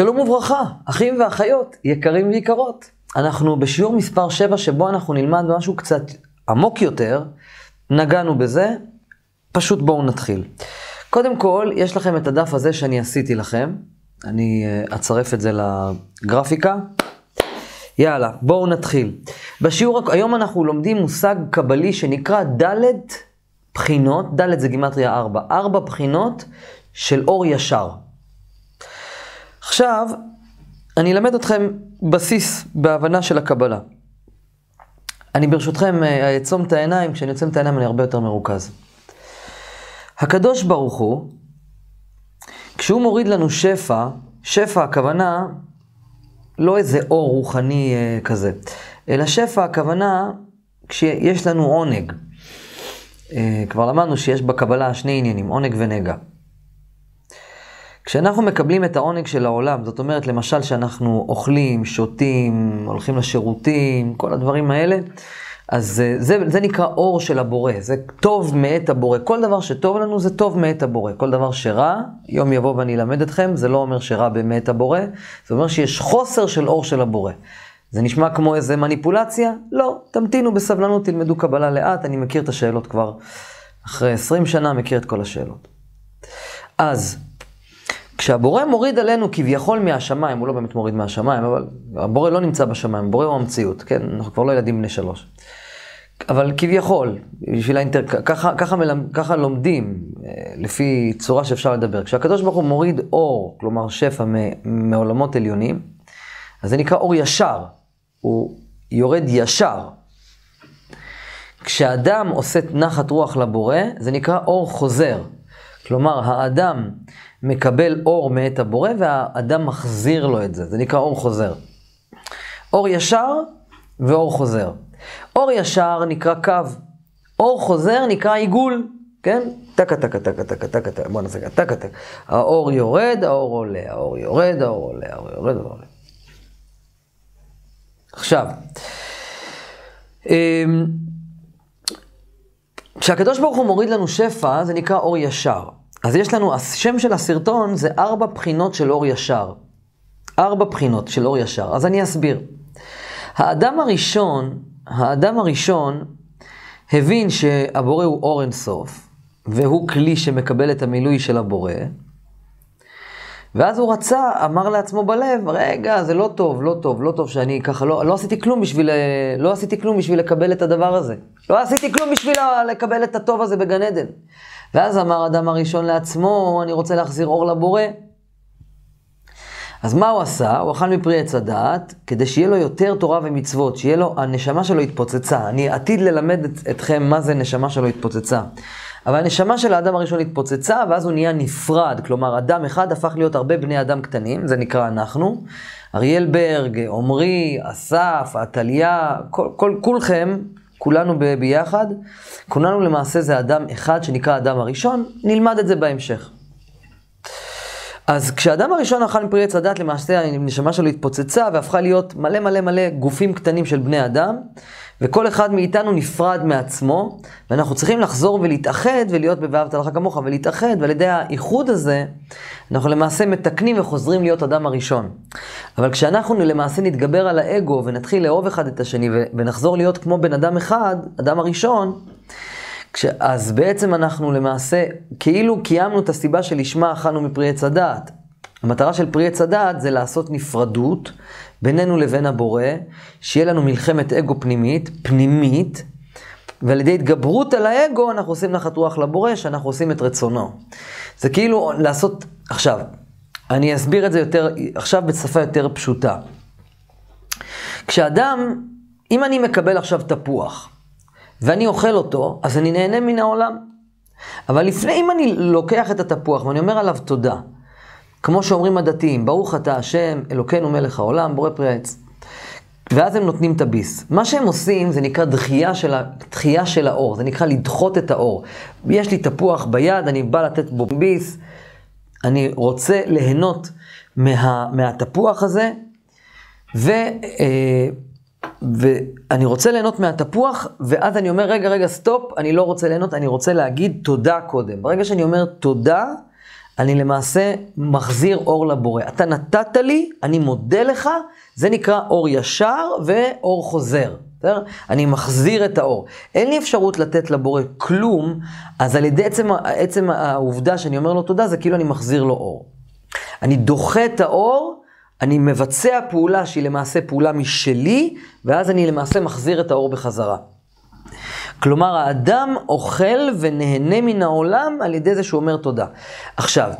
שלום וברכה, אחים ואחיות, יקרים ויקרות. אנחנו בשיעור מספר 7 שבו אנחנו נלמד משהו קצת עמוק יותר, נגענו בזה, פשוט בואו נתחיל. קודם כל, יש לכם את הדף הזה שאני עשיתי לכם, אני אה, אצרף את זה לגרפיקה. יאללה, בואו נתחיל. בשיעור, היום אנחנו לומדים מושג קבלי שנקרא ד' בחינות, ד' זה גימטריה 4, 4 בחינות של אור ישר. עכשיו, אני אלמד אתכם בסיס בהבנה של הקבלה. אני ברשותכם אה, אעצום את העיניים, כשאני עוצם את העיניים אני הרבה יותר מרוכז. הקדוש ברוך הוא, כשהוא מוריד לנו שפע, שפע הכוונה לא איזה אור רוחני אה, כזה, אלא שפע הכוונה כשיש לנו עונג. אה, כבר למדנו שיש בקבלה שני עניינים, עונג ונגע. כשאנחנו מקבלים את העונג של העולם, זאת אומרת, למשל שאנחנו אוכלים, שותים, הולכים לשירותים, כל הדברים האלה, אז אה, זה, זה נקרא אור של הבורא, זה טוב מאת הבורא. כל דבר שטוב לנו זה טוב מאת הבורא. כל דבר שרע, יום יבוא ואני אלמד אתכם, זה לא אומר שרע במאת הבורא, זה אומר שיש חוסר של אור של הבורא. זה נשמע כמו איזה מניפולציה? לא, תמתינו בסבלנות, תלמדו קבלה לאט, אני מכיר את השאלות כבר אחרי 20 שנה, מכיר את כל השאלות. אז, כשהבורא מוריד עלינו כביכול מהשמיים, הוא לא באמת מוריד מהשמיים, אבל הבורא לא נמצא בשמיים, הבורא הוא המציאות, כן? אנחנו כבר לא ילדים בני שלוש. אבל כביכול, בשביל האינטר... ככה, ככה, מלמד, ככה לומדים, אה, לפי צורה שאפשר לדבר. כשהקדוש ברוך הוא מוריד אור, כלומר שפע מעולמות עליונים, אז זה נקרא אור ישר, הוא יורד ישר. כשאדם עושה נחת רוח לבורא, זה נקרא אור חוזר. כלומר, האדם מקבל אור מאת הבורא והאדם מחזיר לו את זה, זה נקרא אור חוזר. אור ישר ואור חוזר. אור ישר נקרא קו, אור חוזר נקרא עיגול, כן? טקה טקה טקה טקה טקה טקה, בוא נעשה טקה טקה. האור יורד, האור עולה, האור יורד, האור עולה, האור יורד, האור עולה. עכשיו, אמ, כשהקדוש ברוך הוא מוריד לנו שפע, זה נקרא אור ישר. אז יש לנו, השם של הסרטון זה ארבע בחינות של אור ישר. ארבע בחינות של אור ישר. אז אני אסביר. האדם הראשון, האדם הראשון הבין שהבורא הוא אור אינסוף, והוא כלי שמקבל את המילוי של הבורא, ואז הוא רצה, אמר לעצמו בלב, רגע, זה לא טוב, לא טוב, לא טוב שאני ככה, לא, לא עשיתי כלום בשביל, לא עשיתי כלום בשביל לקבל את הדבר הזה. לא עשיתי כלום בשביל לקבל את הטוב הזה בגן עדן. ואז אמר אדם הראשון לעצמו, אני רוצה להחזיר אור לבורא. אז מה הוא עשה? הוא אכל מפרי עץ הדעת, כדי שיהיה לו יותר תורה ומצוות, שיהיה לו, הנשמה שלו התפוצצה. אני עתיד ללמד את, אתכם מה זה נשמה שלו התפוצצה. אבל הנשמה של האדם הראשון התפוצצה, ואז הוא נהיה נפרד. כלומר, אדם אחד הפך להיות הרבה בני אדם קטנים, זה נקרא אנחנו. אריאל ברג, עמרי, אסף, עתליה, כל, כל, כולכם, כולנו ביחד, כולנו למעשה זה אדם אחד שנקרא אדם הראשון, נלמד את זה בהמשך. אז כשאדם הראשון אכל מפרי עץ הדת, למעשה הנשמה שלו התפוצצה והפכה להיות מלא מלא מלא גופים קטנים של בני אדם, וכל אחד מאיתנו נפרד מעצמו, ואנחנו צריכים לחזור ולהתאחד ולהיות ב"ואהבת לך כמוך" ולהתאחד, ועל ידי האיחוד הזה, אנחנו למעשה מתקנים וחוזרים להיות אדם הראשון. אבל כשאנחנו למעשה נתגבר על האגו ונתחיל לאהוב אחד את השני ונחזור להיות כמו בן אדם אחד, אדם הראשון, כש... אז בעצם אנחנו למעשה, כאילו קיימנו את הסיבה שלשמה אכלנו מפרי עץ הדעת. המטרה של פרי עץ הדעת זה לעשות נפרדות בינינו לבין הבורא, שיהיה לנו מלחמת אגו פנימית, פנימית, ועל ידי התגברות על האגו אנחנו עושים נחת רוח לבורא, שאנחנו עושים את רצונו. זה כאילו לעשות, עכשיו, אני אסביר את זה יותר, עכשיו בשפה יותר פשוטה. כשאדם, אם אני מקבל עכשיו תפוח, ואני אוכל אותו, אז אני נהנה מן העולם. אבל לפני, אם אני לוקח את התפוח ואני אומר עליו תודה, כמו שאומרים הדתיים, ברוך אתה השם, אלוקינו מלך העולם, בורא פרי העץ. ואז הם נותנים את הביס. מה שהם עושים זה נקרא דחייה של, ה... דחייה של האור, זה נקרא לדחות את האור. יש לי תפוח ביד, אני בא לתת בו ביס, אני רוצה ליהנות מה... מהתפוח הזה, ו... אה, ואני רוצה ליהנות מהתפוח, ואז אני אומר, רגע, רגע, stop, אני לא רוצה ליהנות, אני רוצה להגיד תודה קודם. ברגע שאני אומר תודה, אני למעשה מחזיר אור לבורא. אתה נתת לי, אני מודה לך, זה נקרא אור ישר ואור חוזר. בסדר? אני מחזיר את האור. אין לי אפשרות לתת לבורא כלום, אז על ידי עצם, עצם העובדה שאני אומר לו תודה, זה כאילו אני מחזיר לו אור. אני דוחה את האור, אני מבצע פעולה שהיא למעשה פעולה משלי, ואז אני למעשה מחזיר את האור בחזרה. כלומר, האדם אוכל ונהנה מן העולם על ידי זה שהוא אומר תודה. עכשיו,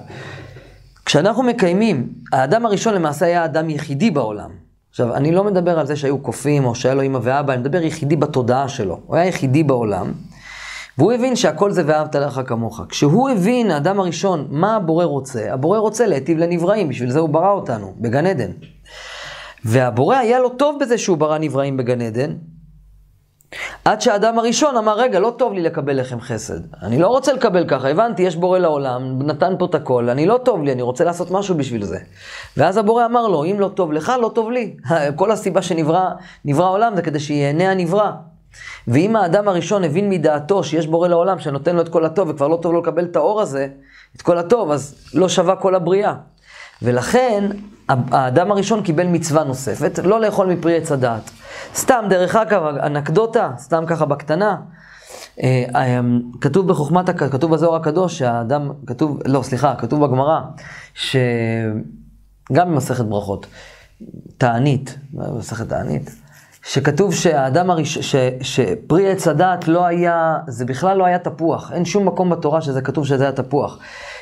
כשאנחנו מקיימים, האדם הראשון למעשה היה אדם יחידי בעולם. עכשיו, אני לא מדבר על זה שהיו קופים או שהיה לו אמא ואבא, אני מדבר יחידי בתודעה שלו. הוא היה יחידי בעולם, והוא הבין שהכל זה ואהבת לך כמוך. כשהוא הבין, האדם הראשון, מה הבורא רוצה, הבורא רוצה להיטיב לנבראים, בשביל זה הוא ברא אותנו, בגן עדן. והבורא היה לו טוב בזה שהוא ברא נבראים בגן עדן, עד שהאדם הראשון אמר, רגע, לא טוב לי לקבל לחם חסד. אני לא רוצה לקבל ככה, הבנתי, יש בורא לעולם, נתן פה את הכל, אני לא טוב לי, אני רוצה לעשות משהו בשביל זה. ואז הבורא אמר לו, אם לא טוב לך, לא טוב לי. כל הסיבה שנברא העולם זה כדי שיהנה הנברא. ואם האדם הראשון הבין מדעתו שיש בורא לעולם שנותן לו את כל הטוב וכבר לא טוב לו לקבל את האור הזה, את כל הטוב, אז לא שווה כל הבריאה. ולכן האדם הראשון קיבל מצווה נוספת, לא לאכול מפרי עץ הדעת. סתם, דרך אגב, אנקדוטה, סתם ככה בקטנה, אה, אה, כתוב בחוכמת, כתוב בזוהר הקדוש שהאדם, כתוב, לא, סליחה, כתוב בגמרא, שגם במסכת ברכות, תענית, במסכת תענית, שכתוב שהאדם הראשון, שפרי עץ הדעת לא היה, זה בכלל לא היה תפוח. אין שום מקום בתורה שזה כתוב שזה היה תפוח.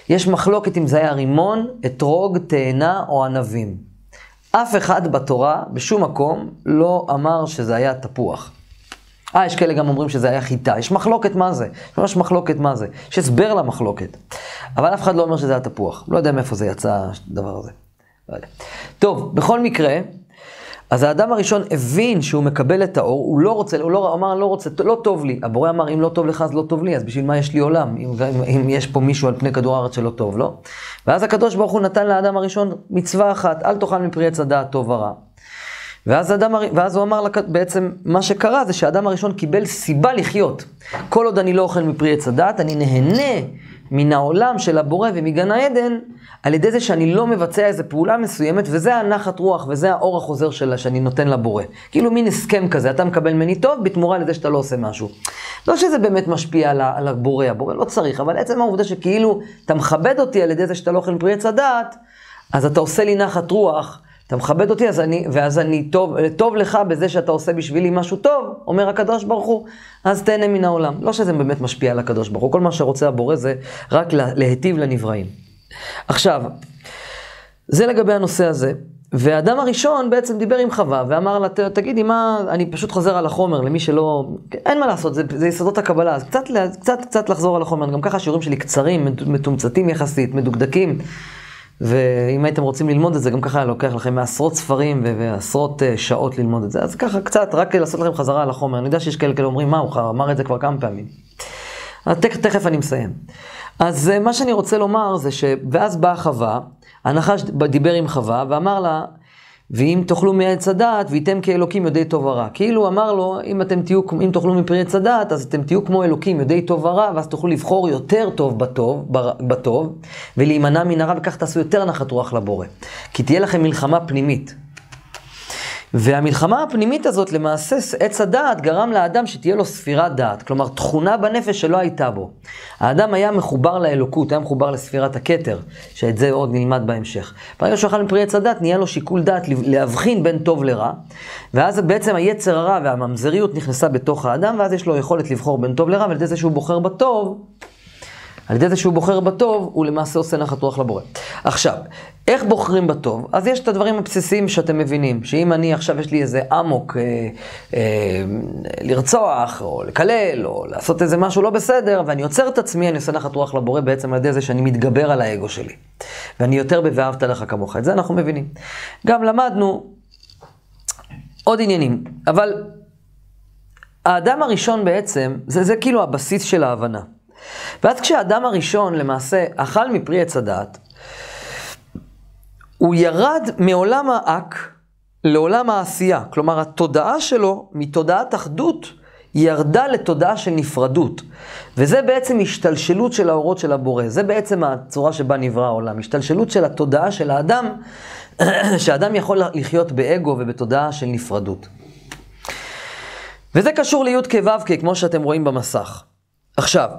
יש מחלוקת אם זה היה רימון, אתרוג, תאנה או ענבים. אף אחד בתורה, בשום מקום, לא אמר שזה היה תפוח. אה, יש כאלה גם אומרים שזה היה חיטה. יש מחלוקת מה זה. יש ממש מחלוקת מה זה. יש הסבר למחלוקת. אבל אף אחד לא אומר שזה היה תפוח. לא יודע מאיפה זה יצא, הדבר הזה. לא יודע. טוב, בכל מקרה, אז האדם הראשון הבין שהוא מקבל את האור, הוא לא רוצה, הוא לא אמר, לא רוצה, לא טוב לי. הבורא אמר, אם לא טוב לך, אז לא טוב לי, אז בשביל מה יש לי עולם? אם, אם, אם יש פה מישהו על פני כדור הארץ שלא טוב לו. לא? ואז הקדוש ברוך הוא נתן לאדם הראשון מצווה אחת, אל תאכל מפרי עץ הדעת טוב ורע. ואז, אדם, ואז הוא אמר, בעצם מה שקרה זה שהאדם הראשון קיבל סיבה לחיות. כל עוד אני לא אוכל מפרי עץ הדעת, אני נהנה מן העולם של הבורא ומגן העדן, על ידי זה שאני לא מבצע איזו פעולה מסוימת, וזה הנחת רוח וזה האור החוזר שלה שאני נותן לבורא. כאילו מין הסכם כזה, אתה מקבל ממני טוב בתמורה לזה שאתה לא עושה משהו. לא שזה באמת משפיע על, על הבורא, הבורא לא צריך, אבל עצם העובדה שכאילו אתה מכבד אותי על ידי זה שאתה לא אוכל פרי עץ הדעת, אז אתה עושה לי נחת רוח. אתה מכבד אותי, אז אני, ואז אני טוב, טוב לך בזה שאתה עושה בשבילי משהו טוב, אומר הקדוש ברוך הוא, אז תהנה מן העולם. לא שזה באמת משפיע על הקדוש ברוך הוא, כל מה שרוצה הבורא זה רק להיטיב לנבראים. עכשיו, זה לגבי הנושא הזה. והאדם הראשון בעצם דיבר עם חווה ואמר לה, תגידי מה, אני פשוט חוזר על החומר למי שלא, אין מה לעשות, זה, זה יסודות הקבלה, אז קצת, קצת, קצת לחזור על החומר, גם ככה השיעורים שלי קצרים, מתומצתים יחסית, מדוקדקים. ואם הייתם רוצים ללמוד את זה, גם ככה לוקח לכם מעשרות ספרים ועשרות אה, שעות ללמוד את זה. אז ככה קצת, רק לעשות לכם חזרה על החומר. אני יודע שיש כאלה כאלה אומרים, מה, הוא אמר את זה כבר כמה פעמים. אז תכף אני מסיים. אז אה, מה שאני רוצה לומר זה ש... ואז באה חווה, הנחש דיבר עם חווה ואמר לה, ואם תאכלו מעץ הדעת, וייתם כאלוקים יודעי טוב ורע. כאילו אמר לו, אם אתם תהיו, אם תאכלו מפרי עץ הדעת, אז אתם תהיו כמו אלוקים יודעי טוב ורע, ואז תוכלו לבחור יותר טוב בטוב, בטוב, ולהימנע מן הרע, וכך תעשו יותר נחת רוח לבורא. כי תהיה לכם מלחמה פנימית. והמלחמה הפנימית הזאת, למעשה, עץ הדעת גרם לאדם שתהיה לו ספירת דעת, כלומר תכונה בנפש שלא הייתה בו. האדם היה מחובר לאלוקות, היה מחובר לספירת הכתר, שאת זה עוד נלמד בהמשך. ברגע שהוא אכל מפרי עץ הדעת, נהיה לו שיקול דעת להבחין בין טוב לרע, ואז בעצם היצר הרע והממזריות נכנסה בתוך האדם, ואז יש לו יכולת לבחור בין טוב לרע, ועל שהוא בוחר בטוב, על ידי זה שהוא בוחר בטוב, הוא למעשה עושה נחת רוח לבורא. עכשיו, איך בוחרים בטוב? אז יש את הדברים הבסיסיים שאתם מבינים, שאם אני עכשיו יש לי איזה אמוק אה, אה, לרצוח, או לקלל, או לעשות איזה משהו לא בסדר, ואני עוצר את עצמי, אני עושה נחת רוח לבורא בעצם על ידי זה שאני מתגבר על האגו שלי. ואני יותר ב"ואהבת לך כמוך", את זה אנחנו מבינים. גם למדנו עוד עניינים, אבל האדם הראשון בעצם, זה, זה כאילו הבסיס של ההבנה. ואז כשהאדם הראשון למעשה אכל מפרי עץ הדעת, הוא ירד מעולם האק לעולם העשייה. כלומר, התודעה שלו, מתודעת אחדות, ירדה לתודעה של נפרדות. וזה בעצם השתלשלות של האורות של הבורא. זה בעצם הצורה שבה נברא העולם. השתלשלות של התודעה של האדם, שהאדם יכול לחיות באגו ובתודעה של נפרדות. וזה קשור לי' כו' כמו שאתם רואים במסך. עכשיו,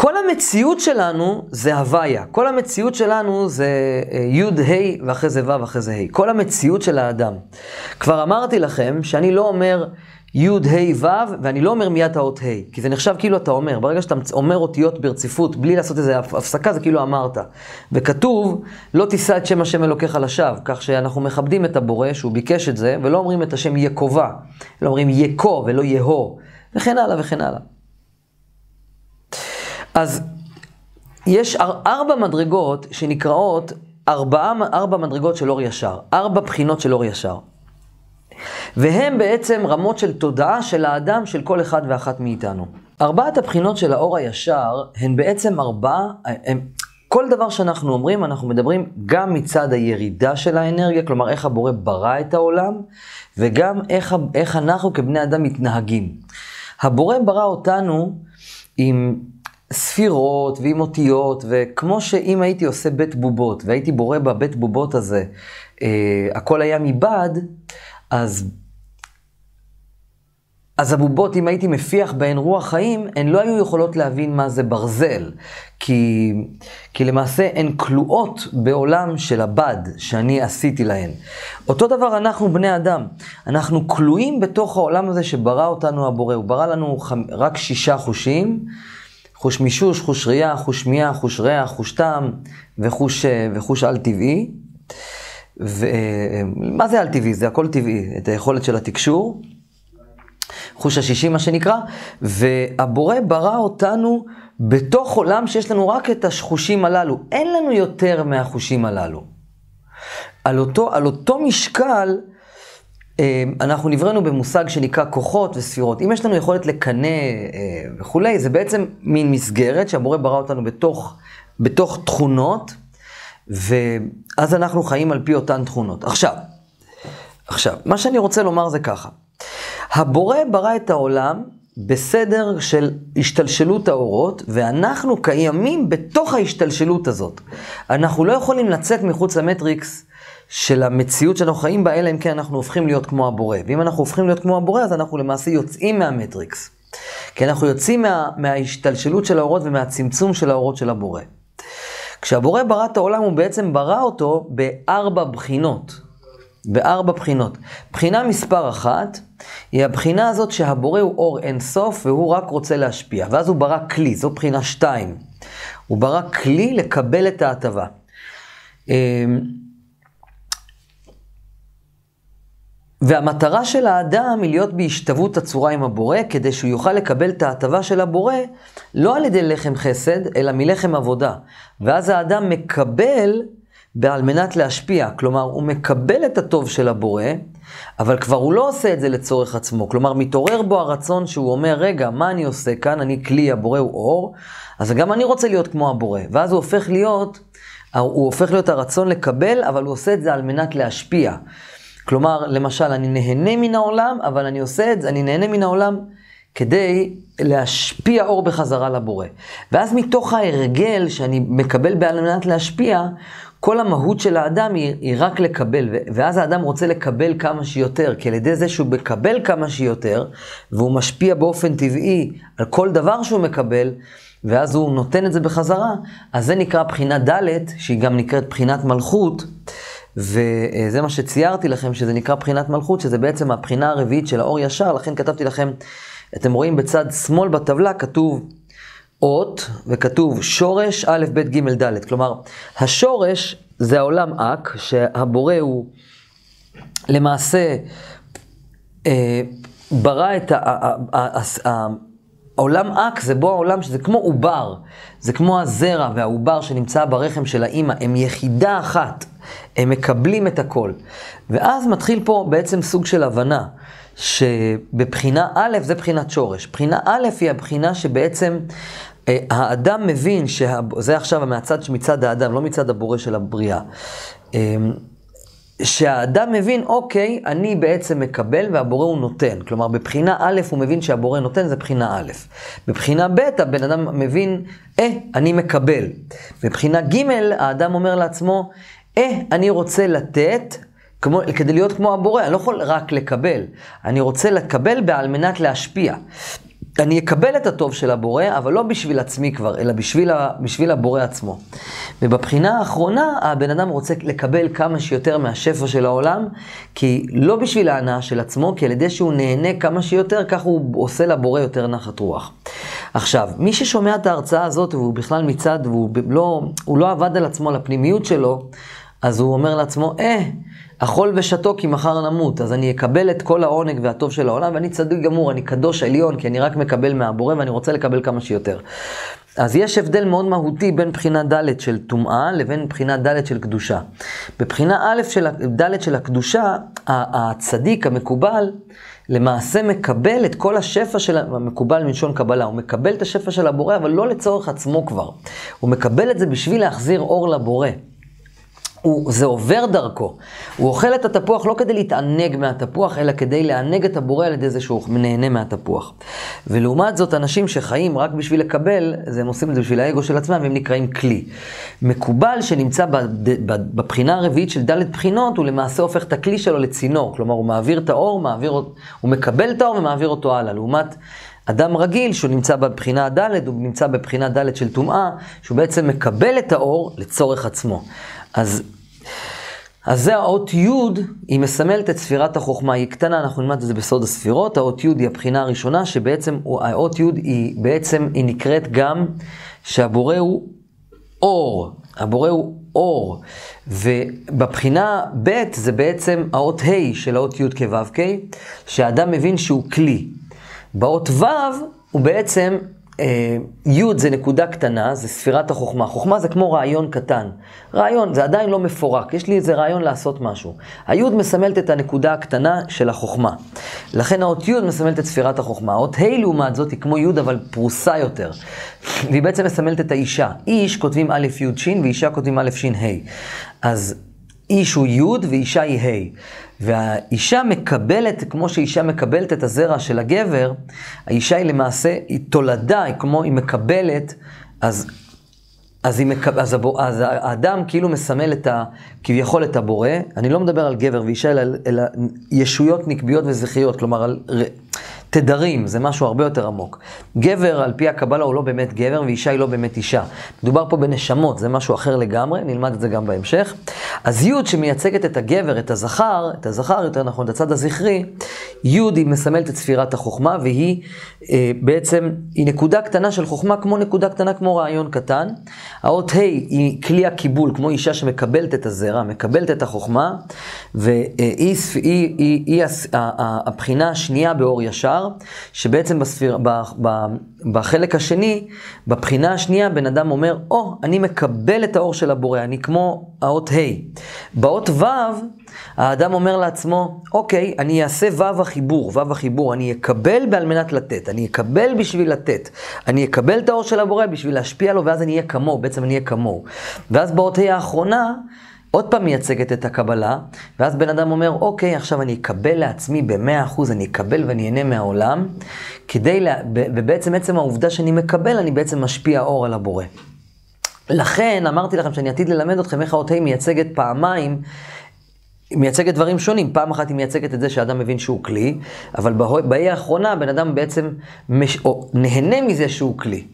כל המציאות שלנו זה הוויה. כל המציאות שלנו זה אה, י' ה' ואחרי זה ו' ואחרי זה ה'. כל המציאות של האדם. כבר אמרתי לכם שאני לא אומר י' ה' ו' ואני לא אומר מיד האות ה', כי זה נחשב כאילו אתה אומר. ברגע שאתה אומר אותיות ברציפות בלי לעשות איזה הפסקה זה כאילו אמרת. וכתוב לא תישא את שם השם אלוקיך לשווא, כך שאנחנו מכבדים את הבורא שהוא ביקש את זה ולא אומרים את השם יקובה, אלא אומרים יקו ולא יהו וכן הלאה וכן הלאה. אז יש ארבע מדרגות שנקראות ארבע, ארבע מדרגות של אור ישר, ארבע בחינות של אור ישר. והם בעצם רמות של תודעה של האדם, של כל אחד ואחת מאיתנו. ארבעת הבחינות של האור הישר הן בעצם ארבע, הם, כל דבר שאנחנו אומרים, אנחנו מדברים גם מצד הירידה של האנרגיה, כלומר איך הבורא ברא את העולם, וגם איך, איך אנחנו כבני אדם מתנהגים. הבורא ברא אותנו עם ספירות ועם אותיות, וכמו שאם הייתי עושה בית בובות, והייתי בורא בבית בובות הזה, אה, הכל היה מבד, אז, אז הבובות, אם הייתי מפיח בהן רוח חיים, הן לא היו יכולות להבין מה זה ברזל. כי, כי למעשה הן כלואות בעולם של הבד שאני עשיתי להן. אותו דבר אנחנו בני אדם. אנחנו כלואים בתוך העולם הזה שברא אותנו הבורא. הוא ברא לנו רק שישה חושים. חוש מישוש, חוש ראייה, חוש שמיעה, חוש ריח, חוש טעם וחוש, וחוש על-טבעי. ומה זה על-טבעי? זה הכל טבעי, את היכולת של התקשור. חוש השישי, מה שנקרא, והבורא ברא אותנו בתוך עולם שיש לנו רק את החושים הללו. אין לנו יותר מהחושים הללו. על אותו, על אותו משקל, אנחנו נבראנו במושג שנקרא כוחות וספירות. אם יש לנו יכולת לקנא אה, וכולי, זה בעצם מין מסגרת שהבורא ברא אותנו בתוך, בתוך תכונות, ואז אנחנו חיים על פי אותן תכונות. עכשיו, עכשיו, מה שאני רוצה לומר זה ככה. הבורא ברא את העולם בסדר של השתלשלות האורות, ואנחנו קיימים בתוך ההשתלשלות הזאת. אנחנו לא יכולים לצאת מחוץ למטריקס של המציאות שאנחנו חיים בה, אלא אם כן אנחנו הופכים להיות כמו הבורא. ואם אנחנו הופכים להיות כמו הבורא, אז אנחנו למעשה יוצאים מהמטריקס. כי אנחנו יוצאים מה, מההשתלשלות של האורות ומהצמצום של האורות של הבורא. כשהבורא ברא את העולם, הוא בעצם ברא אותו בארבע בחינות. בארבע בחינות. בחינה מספר אחת, היא הבחינה הזאת שהבורא הוא אור אין סוף והוא רק רוצה להשפיע. ואז הוא ברא כלי, זו בחינה שתיים. הוא ברא כלי לקבל את ההטבה. והמטרה של האדם היא להיות בהשתוות הצורה עם הבורא, כדי שהוא יוכל לקבל את ההטבה של הבורא, לא על ידי לחם חסד, אלא מלחם עבודה. ואז האדם מקבל על מנת להשפיע. כלומר, הוא מקבל את הטוב של הבורא, אבל כבר הוא לא עושה את זה לצורך עצמו. כלומר, מתעורר בו הרצון שהוא אומר, רגע, מה אני עושה כאן? אני כלי, הבורא הוא אור, אז גם אני רוצה להיות כמו הבורא. ואז הוא הופך להיות, הוא הופך להיות הרצון לקבל, אבל הוא עושה את זה על מנת להשפיע. כלומר, למשל, אני נהנה מן העולם, אבל אני עושה את זה, אני נהנה מן העולם כדי להשפיע אור בחזרה לבורא. ואז מתוך ההרגל שאני מקבל בעל מנת להשפיע, כל המהות של האדם היא, היא רק לקבל, ואז האדם רוצה לקבל כמה שיותר, כי על ידי זה שהוא מקבל כמה שיותר, והוא משפיע באופן טבעי על כל דבר שהוא מקבל, ואז הוא נותן את זה בחזרה, אז זה נקרא בחינה ד', שהיא גם נקראת בחינת מלכות. וזה מה שציירתי לכם, שזה נקרא בחינת מלכות, שזה בעצם הבחינה הרביעית של האור ישר, לכן כתבתי לכם, אתם רואים בצד שמאל בטבלה כתוב אות, וכתוב שורש א', ב', ג', ד'. כלומר, השורש זה העולם אק, שהבורא הוא למעשה אה, ברא את ה... העולם אק זה בו העולם שזה כמו עובר, זה כמו הזרע והעובר שנמצא ברחם של האימא, הם יחידה אחת. הם מקבלים את הכל. ואז מתחיל פה בעצם סוג של הבנה, שבבחינה א' זה בחינת שורש. בחינה א' היא הבחינה שבעצם אה, האדם מבין, שה... זה עכשיו מהצד מצד האדם, לא מצד הבורא של הבריאה. שהאדם מבין, אוקיי, אני בעצם מקבל והבורא הוא נותן. כלומר, בבחינה א' הוא מבין שהבורא נותן, זה בחינה א'. בבחינה ב' הבן אדם מבין, אה, אני מקבל. בבחינה ג' האדם אומר לעצמו, אה, אני רוצה לתת, כמו, כדי להיות כמו הבורא, אני לא יכול רק לקבל. אני רוצה לקבל בעל מנת להשפיע. אני אקבל את הטוב של הבורא, אבל לא בשביל עצמי כבר, אלא בשביל, ה, בשביל הבורא עצמו. ובבחינה האחרונה, הבן אדם רוצה לקבל כמה שיותר מהשפע של העולם, כי לא בשביל ההנאה של עצמו, כי על ידי שהוא נהנה כמה שיותר, כך הוא עושה לבורא יותר נחת רוח. עכשיו, מי ששומע את ההרצאה הזאת, והוא בכלל מצד, והוא לא, לא עבד על עצמו, על הפנימיות שלו, אז הוא אומר לעצמו, אה, אכול ושתו כי מחר נמות, אז אני אקבל את כל העונג והטוב של העולם, ואני צדיק גמור, אני קדוש עליון, כי אני רק מקבל מהבורא ואני רוצה לקבל כמה שיותר. אז יש הבדל מאוד מהותי בין בחינה ד' של טומאה לבין בחינה ד' של קדושה. בבחינה א' של ד' של הקדושה, הצדיק המקובל, למעשה מקבל את כל השפע של, המקובל מלשון קבלה, הוא מקבל את השפע של הבורא, אבל לא לצורך עצמו כבר. הוא מקבל את זה בשביל להחזיר אור לבורא. הוא, זה עובר דרכו. הוא אוכל את התפוח לא כדי להתענג מהתפוח, אלא כדי לענג את הבורא על ידי זה שהוא נהנה מהתפוח. ולעומת זאת, אנשים שחיים רק בשביל לקבל, זה הם עושים את זה בשביל האגו של עצמם, הם נקראים כלי. מקובל שנמצא בבחינה הרביעית של ד' בחינות, הוא למעשה הופך את הכלי שלו לצינור. כלומר, הוא מעביר את האור, מעביר, הוא מקבל את האור ומעביר אותו הלאה. לעומת... אדם רגיל, שהוא נמצא בבחינה הד', הוא נמצא בבחינה ד' של טומאה, שהוא בעצם מקבל את האור לצורך עצמו. אז, אז זה האות י', היא מסמלת את ספירת החוכמה, היא קטנה, אנחנו נלמד את זה בסוד הספירות, האות י' היא הבחינה הראשונה, שבעצם האות י' היא בעצם, היא נקראת גם שהבורא הוא אור, הבורא הוא אור, ובבחינה ב' זה בעצם האות ה' של האות י' כו' כ', שהאדם מבין שהוא כלי. באות ו' הוא בעצם י' זה נקודה קטנה, זה ספירת החוכמה. חוכמה זה כמו רעיון קטן. רעיון, זה עדיין לא מפורק, יש לי איזה רעיון לעשות משהו. הי' מסמלת את הנקודה הקטנה של החוכמה. לכן האות י' מסמלת את ספירת החוכמה. האות ה' לעומת זאת היא כמו י' אבל פרוסה יותר. והיא בעצם מסמלת את האישה. איש כותבים א' י' ש' ואישה כותבים א' ש' ה'. אז איש הוא י' ואישה היא ה'. והאישה מקבלת, כמו שאישה מקבלת את הזרע של הגבר, האישה היא למעשה, היא תולדה, היא כמו, היא מקבלת, אז, אז, היא מקב, אז, הבור, אז האדם כאילו מסמל את ה, כביכול את הבורא, אני לא מדבר על גבר ואישה, אלא, אלא ישויות נקביות וזכריות, כלומר על... תדרים, זה משהו הרבה יותר עמוק. גבר, על פי הקבלה, הוא לא באמת גבר, ואישה היא לא באמת אישה. מדובר פה בנשמות, זה משהו אחר לגמרי, נלמד את זה גם בהמשך. אז י' שמייצגת את הגבר, את הזכר, את הזכר, יותר נכון, את הצד הזכרי, י' היא מסמלת את ספירת החוכמה, והיא אה, בעצם, היא נקודה קטנה של חוכמה, כמו נקודה קטנה, כמו רעיון קטן. האות ה' היא כלי הקיבול, כמו אישה שמקבלת את הזרע, מקבלת את החוכמה, והיא היא, היא, היא, היא הבחינה השנייה באור ישר. דבר, שבעצם בספיר, ב, ב, בחלק השני, בבחינה השנייה, בן אדם אומר, או, oh, אני מקבל את האור של הבורא, אני כמו האות ה'. באות ו', האדם אומר לעצמו, אוקיי, אני אעשה ו' החיבור, ו' החיבור, אני אקבל בעל מנת לתת, אני אקבל בשביל לתת, אני אקבל את האור של הבורא בשביל להשפיע לו, ואז אני אהיה כמוהו, בעצם אני אהיה כמוהו. ואז באות ה' האחרונה, עוד פעם מייצגת את הקבלה, ואז בן אדם אומר, אוקיי, עכשיו אני אקבל לעצמי במאה אחוז, אני אקבל ואני אהנה מהעולם, כדי, לה... ובעצם עצם העובדה שאני מקבל, אני בעצם משפיע אור על הבורא. לכן אמרתי לכם שאני עתיד ללמד אתכם איך האות ה' מייצגת פעמיים, מייצגת דברים שונים. פעם אחת היא מייצגת את זה שאדם מבין שהוא כלי, אבל באי האחרונה בן אדם בעצם מש... נהנה מזה שהוא כלי.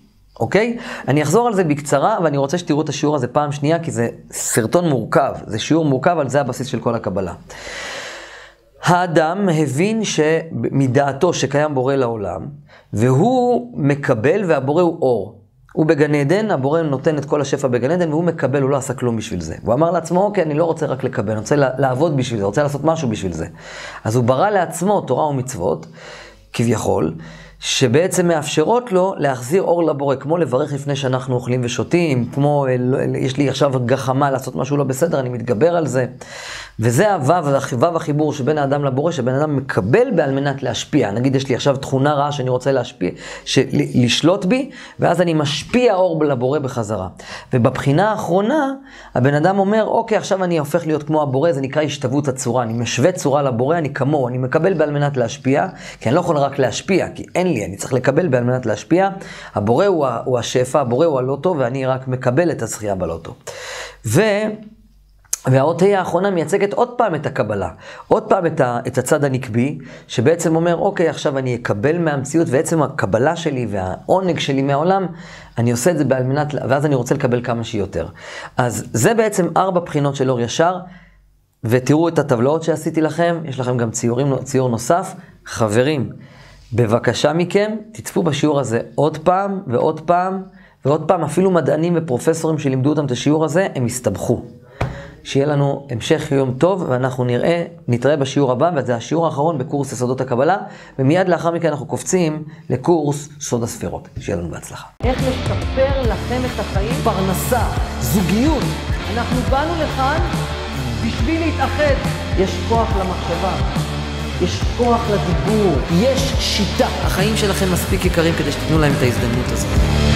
אוקיי? אני אחזור על זה בקצרה, ואני רוצה שתראו את השיעור הזה פעם שנייה, כי זה סרטון מורכב. זה שיעור מורכב, אבל זה הבסיס של כל הקבלה. האדם הבין שמדעתו שקיים בורא לעולם, והוא מקבל והבורא הוא אור. הוא בגן עדן, הבורא נותן את כל השפע בגן עדן, והוא מקבל, הוא לא עשה כלום בשביל זה. הוא אמר לעצמו, אוקיי, אני לא רוצה רק לקבל, אני רוצה לעבוד בשביל זה, רוצה לעשות משהו בשביל זה. אז הוא ברא לעצמו תורה ומצוות, כביכול, שבעצם מאפשרות לו להחזיר אור לבורא, כמו לברך לפני שאנחנו אוכלים ושותים, כמו, יש לי עכשיו גחמה לעשות משהו לא בסדר, אני מתגבר על זה. וזה הוו, וו החיבור שבין האדם לבורא, שבן אדם מקבל בעל מנת להשפיע. נגיד, יש לי עכשיו תכונה רעה שאני רוצה להשפיע, של, לשלוט בי, ואז אני משפיע אור לבורא בחזרה. ובבחינה האחרונה, הבן אדם אומר, אוקיי, עכשיו אני הופך להיות כמו הבורא, זה נקרא השתוות הצורה. אני משווה צורה לבורא, אני כמוהו, אני מקבל בעל מנת להשפיע, כי אני לא יכול רק להשפיע, כי אין לי, אני צריך לקבל בעל מנת להשפיע. הבורא הוא, הוא השפע, הבורא הוא הלוטו, ואני רק מקבל את הזכייה בלוטו. ו... והאות ה' האחרונה מייצגת עוד פעם את הקבלה, עוד פעם את, ה, את הצד הנקבי, שבעצם אומר, אוקיי, עכשיו אני אקבל מהמציאות, ועצם הקבלה שלי והעונג שלי מהעולם, אני עושה את זה על מנת, ואז אני רוצה לקבל כמה שיותר. אז זה בעצם ארבע בחינות של אור ישר, ותראו את הטבלאות שעשיתי לכם, יש לכם גם ציורים, ציור נוסף. חברים, בבקשה מכם, תצפו בשיעור הזה עוד פעם ועוד פעם, ועוד פעם, אפילו מדענים ופרופסורים שלימדו אותם את השיעור הזה, הם הסתבכו. שיהיה לנו המשך יום טוב, ואנחנו נראה, נתראה בשיעור הבא, וזה השיעור האחרון בקורס יסודות הקבלה, ומיד לאחר מכן אנחנו קופצים לקורס סוד הספירות. שיהיה לנו בהצלחה. איך לשפר לכם את החיים? פרנסה, זוגיות. אנחנו באנו לכאן בשביל להתאחד. יש כוח למחשבה. יש כוח לדיבור, יש שיטה. החיים שלכם מספיק יקרים כדי שתיתנו להם את ההזדמנות הזאת.